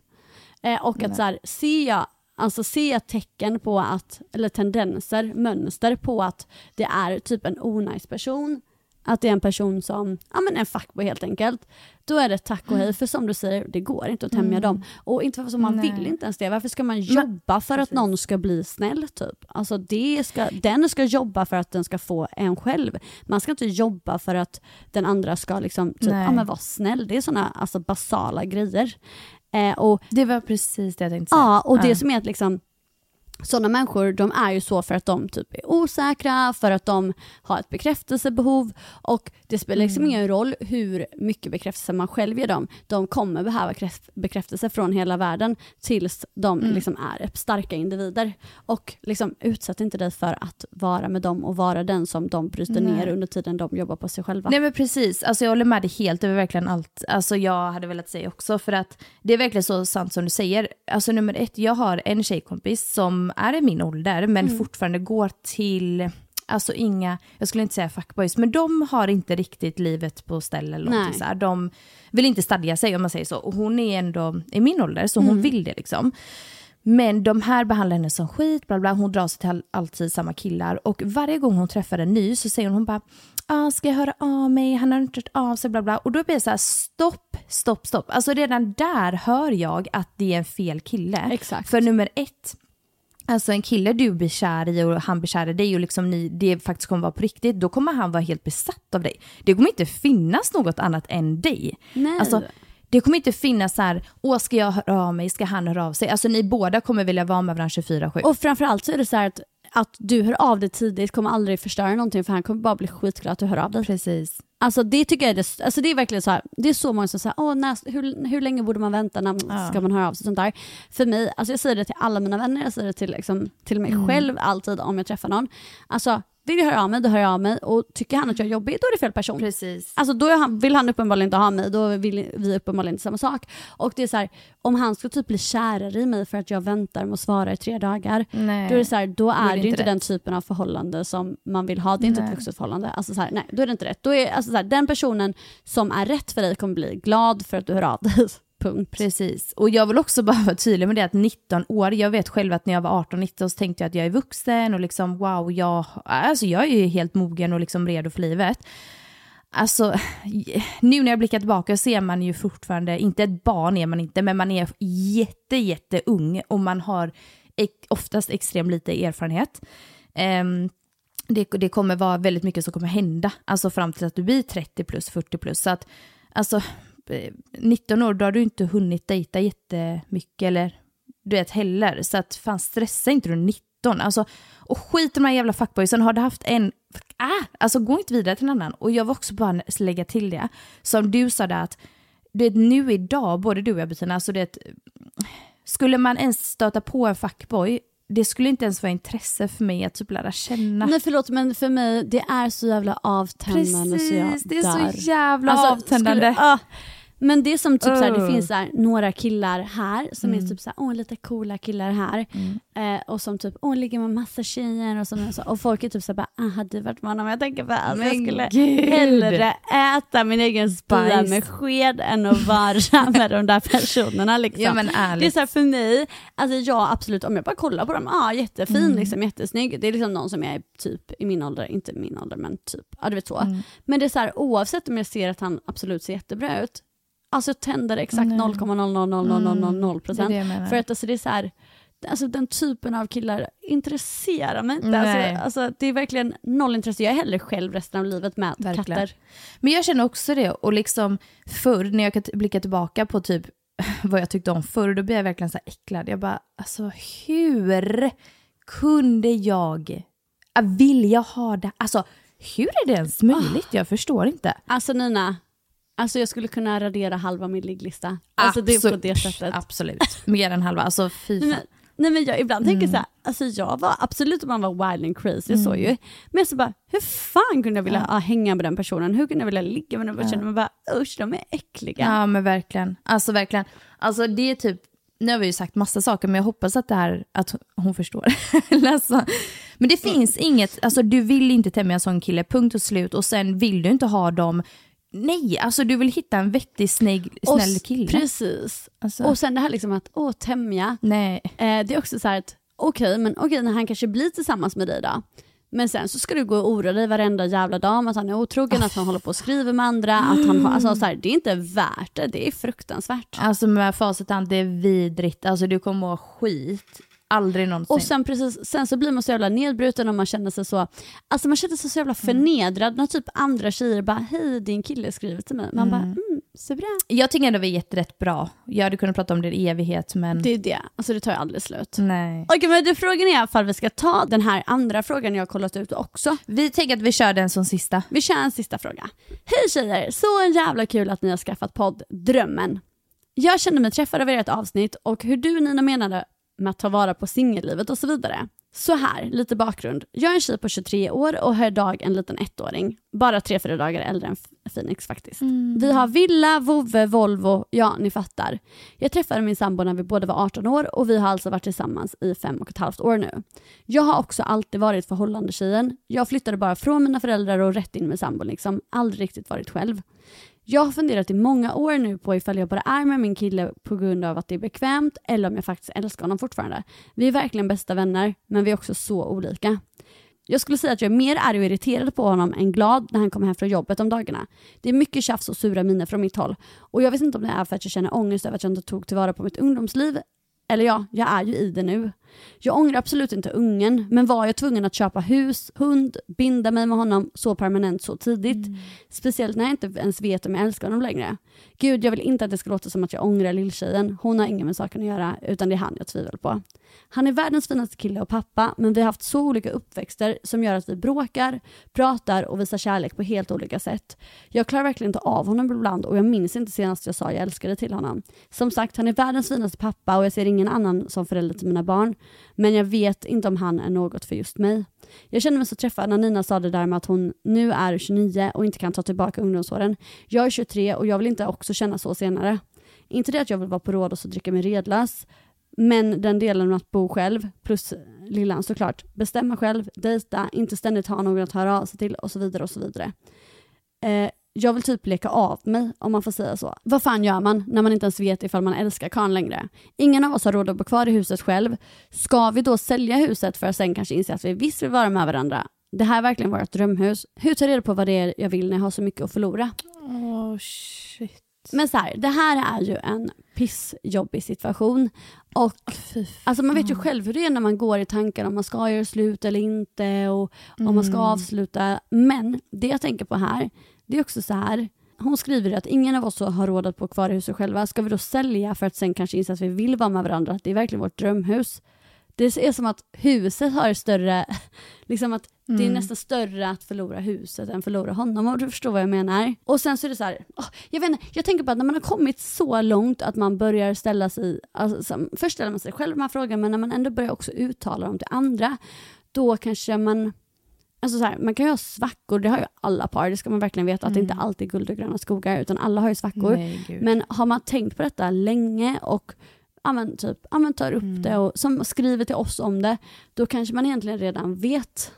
Eh, och att så här, ser jag alltså se tecken på att, eller tendenser, mönster på att det är typ en onajs person, att det är en person som, ja men en fuckboy helt enkelt, då är det tack och hej, för som du säger, det går inte att tämja dem. Och inte för att man Nej. vill inte ens det, varför ska man jobba för att någon ska bli snäll typ? Alltså det ska, den ska jobba för att den ska få en själv. Man ska inte jobba för att den andra ska liksom, typ, Nej. ja men vara snäll. Det är sådana alltså, basala grejer. Eh, och Det var precis det jag tänkte säga. Ja, och det som är att liksom sådana människor de är ju så för att de typ är osäkra, för att de har ett bekräftelsebehov och det spelar liksom Mm. ingen roll hur mycket bekräftelse man själv ger dem. De kommer behöva kräf- bekräftelse från hela världen tills de Mm. liksom är starka individer. Och liksom utsätt inte dig för att vara med dem och vara den som de bryter Nej. ner under tiden de jobbar på sig själva. Nej men precis, alltså jag håller med dig helt, det var verkligen allt alltså jag hade velat säga också. För att det är verkligen så sant som du säger. Alltså nummer ett, jag har en tjejkompis som är i min ålder men Mm. fortfarande går till, alltså inga, jag skulle inte säga fuckboys, men de har inte riktigt livet på ställ eller någonting så här. De vill inte stadga sig om man säger så. Och hon är ändå i min ålder så hon Mm. vill det liksom. Men de här behandlar henne som skit, bla bla. hon drar sig till all- alltid samma killar. Och varje gång hon träffar en ny så säger hon, hon bara, ah, ska jag höra av mig, han har inte hört av sig, bla bla. Och då blir det så här, stopp, stopp, stopp. Alltså redan där hör jag att det är en fel kille. Exakt. För nummer ett, Alltså en kille du blir kär i och han blir kär i dig och liksom ni, det faktiskt kommer vara på riktigt, då kommer han vara helt besatt av dig. Det kommer inte finnas något annat än dig. Nej. Alltså, det kommer inte finnas så här, åh ska jag höra av mig, ska han höra av sig? Alltså ni båda kommer vilja vara med varandra 24-7. Och framförallt så är det så här att, att du hör av dig tidigt kommer aldrig förstöra någonting för han kommer bara bli skitglad att du hör av dig. Precis. Alltså det tycker jag är, det, alltså det är verkligen så här, det är så många som säger, Åh, när, hur, hur länge borde man vänta, när ska man höra av sig? Sånt där. För mig, alltså jag säger det till alla mina vänner, jag säger det till, liksom, till mig själv alltid om jag träffar någon. Alltså vill jag höra av mig, då hör jag av mig och tycker han att jag är jobbig, då är det fel person. Precis. Alltså då han, vill han uppenbarligen inte ha mig, då vill vi uppenbarligen inte samma sak. Och det är så här, om han ska typ bli kärare i mig för att jag väntar med att svara i tre dagar, Nej. då är det så här, då är är det det inte inte den rätt. typen av förhållande som man vill ha. Det är inte ett Nej. vuxet förhållande. Alltså så här, nej, då är det inte rätt. Då är, alltså så den personen som är rätt för dig kommer bli glad för att du hör av dig. Punkt. Precis. Och jag vill också bara vara tydlig med det att 19 år, jag vet själv att när jag var 18-19 så tänkte jag att jag är vuxen och liksom wow, jag, alltså jag är ju helt mogen och liksom redo för livet. Alltså, nu när jag blickar tillbaka ser man ju fortfarande, inte ett barn är man inte, men man är jätte, jätte ung och man har oftast extremt lite erfarenhet. Um, det, det kommer vara väldigt mycket som kommer hända, alltså fram till att du blir 30 plus, 40 plus. Så att, alltså, 19 år, då har du inte hunnit dejta jättemycket eller du vet heller. Så att fan stressa inte du är 19. Alltså, och skit i de här jävla fuckboysen, har du haft en, ah, alltså gå inte vidare till en annan. Och jag vill också bara lägga till det, som du sa där att det nu idag, både du och jag Bettina, alltså det skulle man ens stöta på en fuckboy, det skulle inte ens vara intresse för mig att typ lära känna. Nej förlåt men för mig, det är så jävla avtändande så jag Precis, det är dör. så jävla Alltså, avtändande. skulle- ah. Men det är som typ såhär, det Ugh. finns såhär, några killar här som Mm. är typ såhär, åh lite coola killar här. Eh, och som typ, åh ligger med massa tjejer och, så, och folk är typ såhär, bara, ah, hade varit med honom? Jag tänker bara, alltså, jag skulle gud. hellre äta min egen spya med sked än att vara med de där personerna liksom. Ja Det är ärligt. så här för mig, alltså jag absolut, om jag bara kollar på dem, ja ah, jättefin, Mm. liksom, jättesnygg. Det är liksom någon som är typ i min ålder, inte min ålder men typ, ja du vet så. Mm. Men det är så här, oavsett om jag ser att han absolut ser jättebra ut, alltså jag tänder exakt Nej. 0,00000 procent. För att alltså, det är så här, alltså den typen av killar intresserar mig inte. Alltså, alltså, det är verkligen noll intresse. Jag är hellre själv resten av livet med Verkligen. katter. Men jag känner också det, och liksom förr när jag kan blicka tillbaka på typ vad jag tyckte om förr, då blir jag verkligen så här äcklad. Jag bara, alltså hur kunde jag äh, vilja ha det? Alltså hur är det ens möjligt? Jag förstår inte. Alltså Nina, alltså jag skulle kunna radera halva min ligglista. Alltså det är på Absolut. det sättet. Absolut, mer än halva. Alltså fy fan. men, nej men jag ibland tänker Mm. så här, alltså jag var absolut om man var wild and crazy så ju. Men så bara, hur fan kunde jag vilja ja. hänga med den personen? Hur kunde jag vilja ligga med den personen? Man bara, usch de är äckliga. Ja men verkligen. Alltså verkligen. Alltså det är typ, nu har vi ju sagt massa saker men jag hoppas att det här, att hon förstår. Alltså, men det finns inget, alltså du vill inte tämja en sån kille, punkt och slut. Och sen vill du inte ha dem Nej, alltså du vill hitta en vettig, snäll, Och snäll s- kille. Precis. Alltså, Och sen det här liksom att, åh, tämja. nej. Eh, det är också så här att, okej, men okej, när han kanske blir tillsammans med dig då. Men sen så ska du gå och oroa dig varenda jävla dag om att han är otrogen, att han håller på och skriver med andra, att han har, alltså så här, det är inte värt det, det är fruktansvärt. Alltså med facit hand, det är vidrigt. Alltså du kommer må skit. Aldrig någonsin. Och sen, precis, sen så blir man så jävla nedbruten och man känner sig så, alltså man känner sig så jävla förnedrad när typ andra tjejer bara, hej din kille skriver till mig. Man bara, mm, så bra. Jag tycker ändå vi är jätte- rätt bra. Jag hade kunnat prata om det i evighet, men Det är det, alltså det tar ju aldrig slut. nej. Okej men du, frågan är i alla fall vi ska ta den här andra frågan jag har kollat ut också. Vi tänker att vi kör den som sista. Vi kör en sista fråga. Hej tjejer, så jävla kul att ni har skaffat podd Drömmen. Jag kände mig träffad av ert avsnitt och hur du Nina menade med att ta vara på singellivet och så vidare. Så här, lite bakgrund. Jag är en tjej på 23 år och har idag en liten ettåring. Bara tre, fyra dagar äldre än Phoenix faktiskt. Vi har villa, vovve, Volvo, ja ni fattar. Jag träffade min sambo när vi båda var 18 år och vi har alltså varit tillsammans i fem och ett halvt år nu. Jag har också alltid varit förhållande tjejen. Jag flyttade bara från mina föräldrar och rätt in med sambon liksom. Aldrig riktigt varit själv. Jag har funderat i många år nu på ifall jag bara är med min kille på grund av att det är bekvämt eller om jag faktiskt älskar honom fortfarande. Vi är verkligen bästa vänner, men vi är också så olika. Jag skulle säga att jag är mer arg och irriterad på honom än glad när han kommer hem från jobbet om dagarna. Det är mycket tjafs och sura miner från mitt håll. Och jag vet inte om det är för att jag känner ångest över att jag inte tog tillvara på mitt ungdomsliv. Eller ja, jag är ju i det nu. Jag ångrar absolut inte ungen, men var jag tvungen att köpa hus, hund, binda mig med honom så permanent så tidigt? Speciellt när jag inte ens vet om jag älskar honom längre. Gud, jag vill inte att det ska låta som att jag ångrar lilltjejen. Hon har inget med saken att göra, utan det är han jag tvivlar på. Han är världens finaste kille och pappa, men vi har haft så olika uppväxter som gör att vi bråkar, pratar och visar kärlek på helt olika sätt. Jag klarar verkligen inte av honom ibland och jag minns inte senast jag sa jag älskade till honom. Som sagt, han är världens finaste pappa och jag ser ingen annan som förälder till mina barn. Men jag vet inte om han är något för just mig. Jag kände mig så träffad när Nina sa det där med att hon nu är 29 och inte kan ta tillbaka ungdomsåren. Jag är 23 och jag vill inte också känna så senare. Inte det att jag vill vara på Rhodos och dricka mig redlös, men den delen med att bo själv, plus lillan såklart, bestämma själv, dejta, inte ständigt ha någon att höra av sig till och så vidare och så vidare. Eh, jag vill typ leka av mig, om man får säga så. Vad fan gör man när man inte ens vet ifall man älskar karln längre? Ingen av oss har råd att bo kvar i huset själv. Ska vi då sälja huset för att sen kanske inse att vi visst vill vara med varandra? Det här är verkligen vårt drömhus. Hur tar jag reda på vad det är jag vill när jag har så mycket att förlora? Åh shit. Men så här, det här är ju en pissjobbig situation. Och alltså man vet ju själv hur det är när man går i tankar om man ska göra slut eller inte och om man ska avsluta. Men det jag tänker på här, det är också så här. Hon skriver att ingen av oss har råd att bo kvar i huset själva. Ska vi då sälja för att sen kanske inse att vi vill vara med varandra? Att det är verkligen vårt drömhus. Det är som att huset har större, liksom att det är nästan större att förlora huset än förlora honom om du förstår vad jag menar. Och sen så är det så här, åh, jag vet inte, jag tänker på att när man har kommit så långt att man börjar ställa sig, alltså, först ställer man sig själv de här frågorna men när man ändå börjar också uttala dem till andra, då kanske man Alltså så här, man kan ju ha svackor, det har ju alla par, det ska man verkligen veta att det inte alltid är guld och gröna skogar utan alla har ju svackor. Nej. Men har man tänkt på detta länge och ja, men typ, ja, men tar upp Mm. det och som skriver till oss om det, då kanske man egentligen redan vet.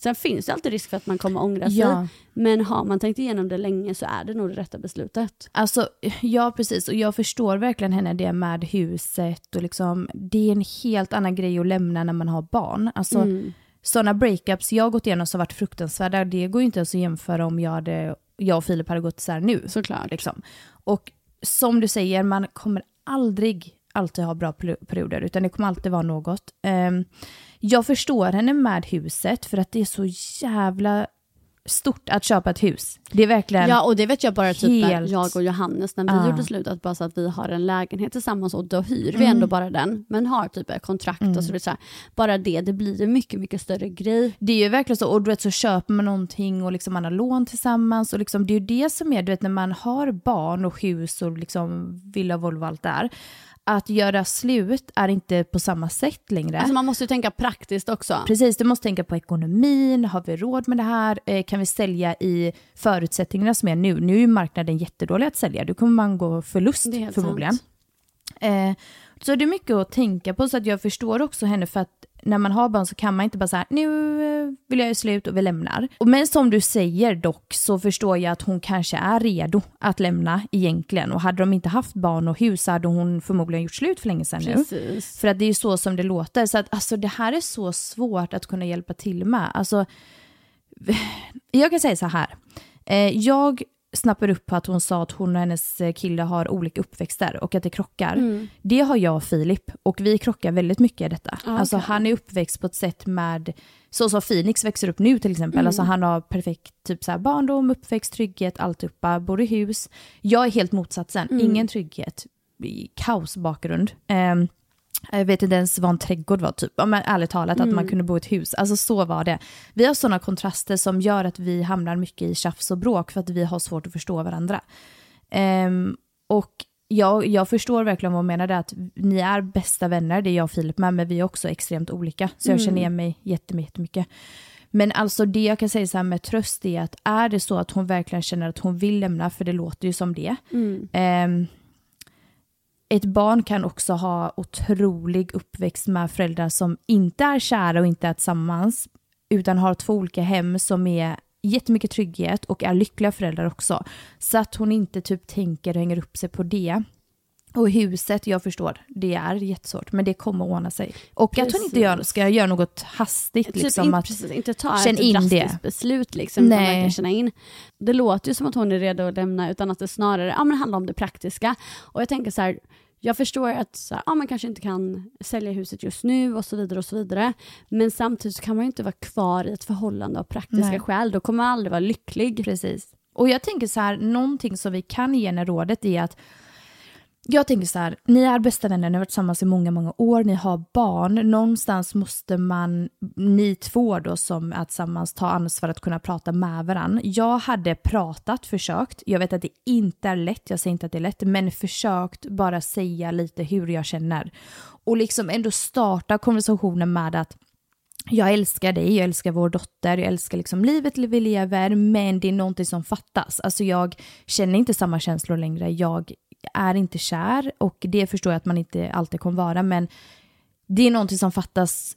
Sen finns det alltid risk för att man kommer ångra sig, Ja. men har man tänkt igenom det länge så är det nog det rätta beslutet. Alltså, ja precis. Och jag förstår verkligen henne det med huset och liksom, det är en helt annan grej att lämna när man har barn. Alltså, Mm. Sådana breakups jag gått igenom som varit fruktansvärda, det går ju inte ens att jämföra om jag, hade, jag och Filip hade gått isär nu. Såklart. Liksom. Och som du säger, man kommer aldrig alltid ha bra peri- perioder, utan det kommer alltid vara något. Ehm, jag förstår henne med huset, för att det är så jävla stort att köpa ett hus. Det är verkligen... Ja och det vet jag bara typ Helt- när jag och Johannes när vi Ja. gjorde slut att bara så att vi har en lägenhet tillsammans och då hyr vi Mm. ändå bara den men har typ ett kontrakt och så vidare. Så här. Bara det, det blir en mycket mycket större grej. Det är ju verkligen så, och du vet så köper man någonting och liksom man har lån tillsammans och liksom, det är ju det som är, du vet när man har barn och hus och liksom villa, Volvo och allt det här, att göra slut är inte på samma sätt längre. Alltså man måste ju tänka praktiskt också. Precis, du måste tänka på ekonomin, har vi råd med det här, eh, kan vi sälja i förutsättningarna som är nu? Nu är marknaden jättedålig att sälja, då kommer man gå förlust förmodligen. sant. Eh, så det är mycket att tänka på, så att jag förstår också henne för att när man har barn så kan man inte bara säga nu eh, vill jag göra slut och vi lämnar. Men som du säger dock så förstår jag att hon kanske är redo att lämna egentligen. Och hade de inte haft barn och hus hade hon förmodligen gjort slut för länge sedan nu. För att det är ju så som det låter. Så att alltså det här är så svårt att kunna hjälpa till med. Alltså, jag kan säga så här. Eh, jag snappar upp på att hon sa att hon och hennes kille har olika uppväxter och att det krockar. Mm. Det har jag och Filip och vi krockar väldigt mycket i detta. Ah, Alltså han är uppväxt på ett sätt med, så som Phoenix växer upp nu till exempel. Mm. Alltså han har perfekt typ så här barndom, uppväxt, trygghet, alltihopa, bor i hus. Jag är helt motsatsen, Mm. ingen trygghet, kaosbakgrund. Um, jag vet inte ens vad en trädgård var, typ. Men ärligt talat, att man kunde bo i ett hus. Alltså så var det. Vi har sådana kontraster som gör att vi hamnar mycket i tjafs och bråk för att vi har svårt att förstå varandra. Ehm, och jag, jag förstår verkligen vad hon menar, att ni är bästa vänner, det är jag och Filip med, men vi är också extremt olika. Så jag känner igen mig jättemycket. Men alltså det jag kan säga så här med tröst är att är det så att hon verkligen känner att hon vill lämna, för det låter ju som det, Mm. Ehm, ett barn kan också ha otrolig uppväxt med föräldrar som inte är kära och inte är tillsammans, utan har två olika hem som är jättemycket trygghet och är lyckliga föräldrar också. Så att hon inte typ tänker och hänger upp sig på det. Och huset, jag förstår, det är jättesvårt, men det kommer att ordna sig. Och att hon inte gör, ska göra något hastigt. Typ Liksom, inte, att, precis, inte ta känn ett in drastiskt det. beslut liksom, utan Nej. verkligen känna in. Det låter ju som att hon är redo att lämna utan att det snarare ja, men handlar om det praktiska. Och jag tänker så här, jag förstår att så här, man kanske inte kan sälja huset just nu och så vidare och så vidare. Men samtidigt kan man ju inte vara kvar i ett förhållande av praktiska Nej. skäl. Då kommer man aldrig vara lycklig. Precis. Och jag tänker så här, någonting som vi kan ge henne rådet är att jag tänker så här, ni är bästa vänner, ni har varit tillsammans i många, många år, ni har barn. Någonstans måste man, ni två då som är tillsammans, ta ansvar att kunna prata med varandra. Jag hade pratat, försökt. Jag vet att det inte är lätt, jag säger inte att det är lätt, men försökt bara säga lite hur jag känner. Och liksom ändå starta konversationen med att jag älskar dig, jag älskar vår dotter, jag älskar liksom livet vi lever, men det är någonting som fattas. Alltså jag känner inte samma känslor längre, jag är inte kär och det förstår jag att man inte alltid kommer vara, men det är någonting som fattas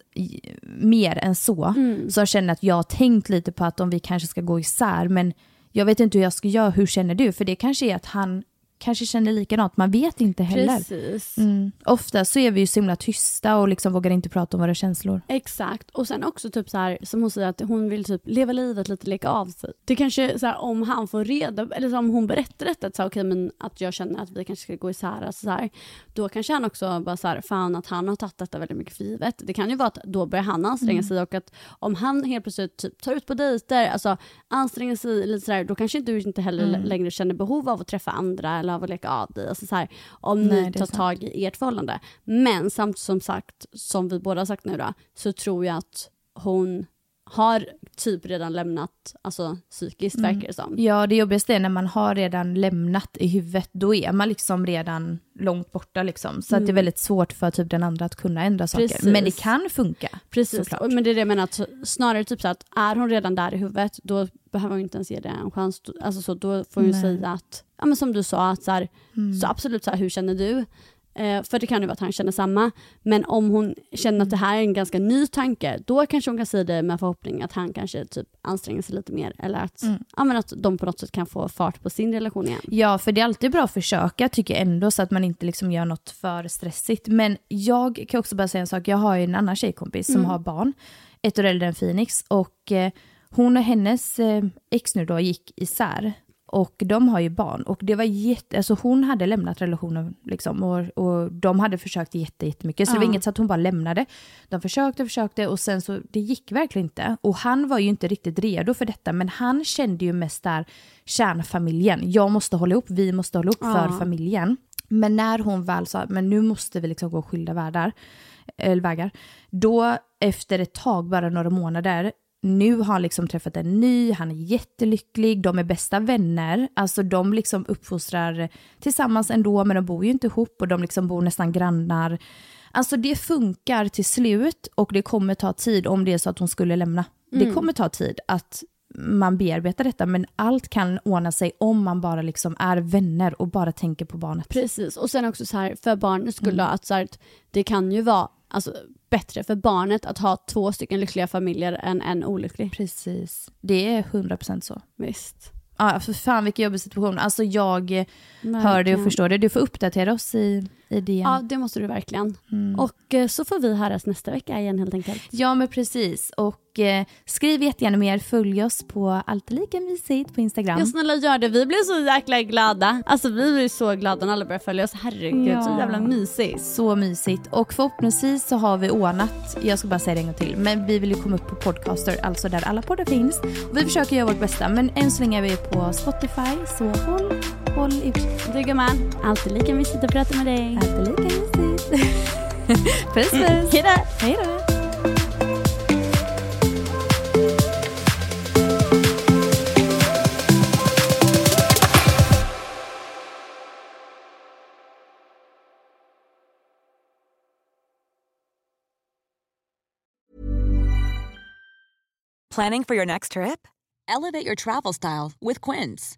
mer än så. Så jag känner att jag har tänkt lite på att om vi kanske ska gå isär, men jag vet inte hur jag ska göra, hur känner du? För det kanske är att han kanske känner likadant, man vet inte heller. Precis. Mm. Ofta så är vi ju så himla tysta och liksom vågar inte prata om våra känslor. Exakt. Och sen också typ så här, som hon säger att hon vill typ leva livet lite, leka av sig. Det kanske så här, om han får reda, eller om hon berättar detta, att, så här, okej, men att jag känner att vi kanske ska gå isär, alltså så här, då kanske han också bara så här, fan att han har tagit detta väldigt mycket för givet. Det kan ju vara att då börjar han anstränga sig och att om han helt plötsligt typ tar ut på dejter, alltså anstränger sig lite sådär, då kanske du inte heller längre känner behov av att träffa andra eller av att leka av dig. Alltså så här, om Nej, ni tar tag i ert förhållande. Men samt som sagt, som vi båda har sagt nu då, så tror jag att hon har typ redan lämnat, alltså psykiskt Mm. verkar det som. Ja, det jobbigaste är när man har redan lämnat i huvudet. Då är man liksom redan långt borta liksom. Så att det är väldigt svårt för typ den andra att kunna ändra saker. Mm. Precis. Men det kan funka. Precis, såklart. men det är det jag menar, att snarare typ så att är hon redan där i huvudet, då behöver hon inte ens ge det en chans. Alltså så, då får hon Nej. säga att, ja men som du sa, att så, här, Mm. så absolut så här, hur känner du? Eh, för det kan ju vara att han känner samma. Men om hon känner att det här är en ganska ny tanke, då kanske hon kan säga det med förhoppning att han kanske typ anstränger sig lite mer. Eller att, Mm. ja, men att de på något sätt kan få fart på sin relation igen. Ja, för det är alltid bra att försöka tycker jag ändå så att man inte liksom gör något för stressigt. Men jag kan också bara säga en sak, jag har ju en annan tjejkompis som har barn, ett år äldre än Phoenix och eh, hon och hennes eh, ex nu då gick isär. Och de har ju barn och det var jätte, alltså hon hade lämnat relationen liksom och, och de hade försökt jätte, jättemycket så det var Ja. inget så att hon bara lämnade. De försökte, försökte och sen så, det gick verkligen inte. Och han var ju inte riktigt redo för detta men han kände ju mest där kärnfamiljen. Jag måste hålla ihop, vi måste hålla ihop för Ja. familjen. Men när hon väl sa, men nu måste vi liksom gå skilda världar, eller vägar, då efter ett tag, bara några månader, nu har han liksom träffat en ny, han är jättelycklig, de är bästa vänner, alltså de liksom uppfostrar tillsammans ändå, men de bor ju inte ihop och de liksom bor nästan grannar. Alltså det funkar till slut och det kommer ta tid om det är så att hon skulle lämna. Det kommer ta tid att man bearbetar detta, men allt kan ordna sig om man bara liksom är vänner och bara tänker på barnet. Precis, och sen också så här, för barnets skull Mm. att, så här, det kan ju vara alltså, bättre för barnet att ha två stycken lyckliga familjer än en olycklig. Precis. Det är 100% så. Visst. Ja, för fan vilken jobbig situation. Alltså jag hör det och Verkligen. förstår det. Du får uppdatera oss i, i DM. Ja, det måste du verkligen. Mm. Och eh, så får vi höras nästa vecka igen helt enkelt. Ja men precis. Och eh, skriv jättegärna mer. Följ oss på Alltid Lika Mysigt på Instagram. Ja snälla gör det, vi blir så jäkla glada. Alltså vi blir så glada när alla börjar följa oss. Herregud, Ja. så jävla mysigt. Så mysigt. Och förhoppningsvis så har vi ordnat, jag ska bara säga det en gång till, men vi vill ju komma upp på Podcaster, alltså där alla poddar finns. Och vi försöker göra vårt bästa, men än så länge är vi på Spotify, så håll, håll utkik. Du gumman, alltid lika mysigt att prata med dig. Alltid lika mysigt. puss puss. Mm, Hejdå! Hej då. Planning for your next trip? Elevate your travel style with Quince.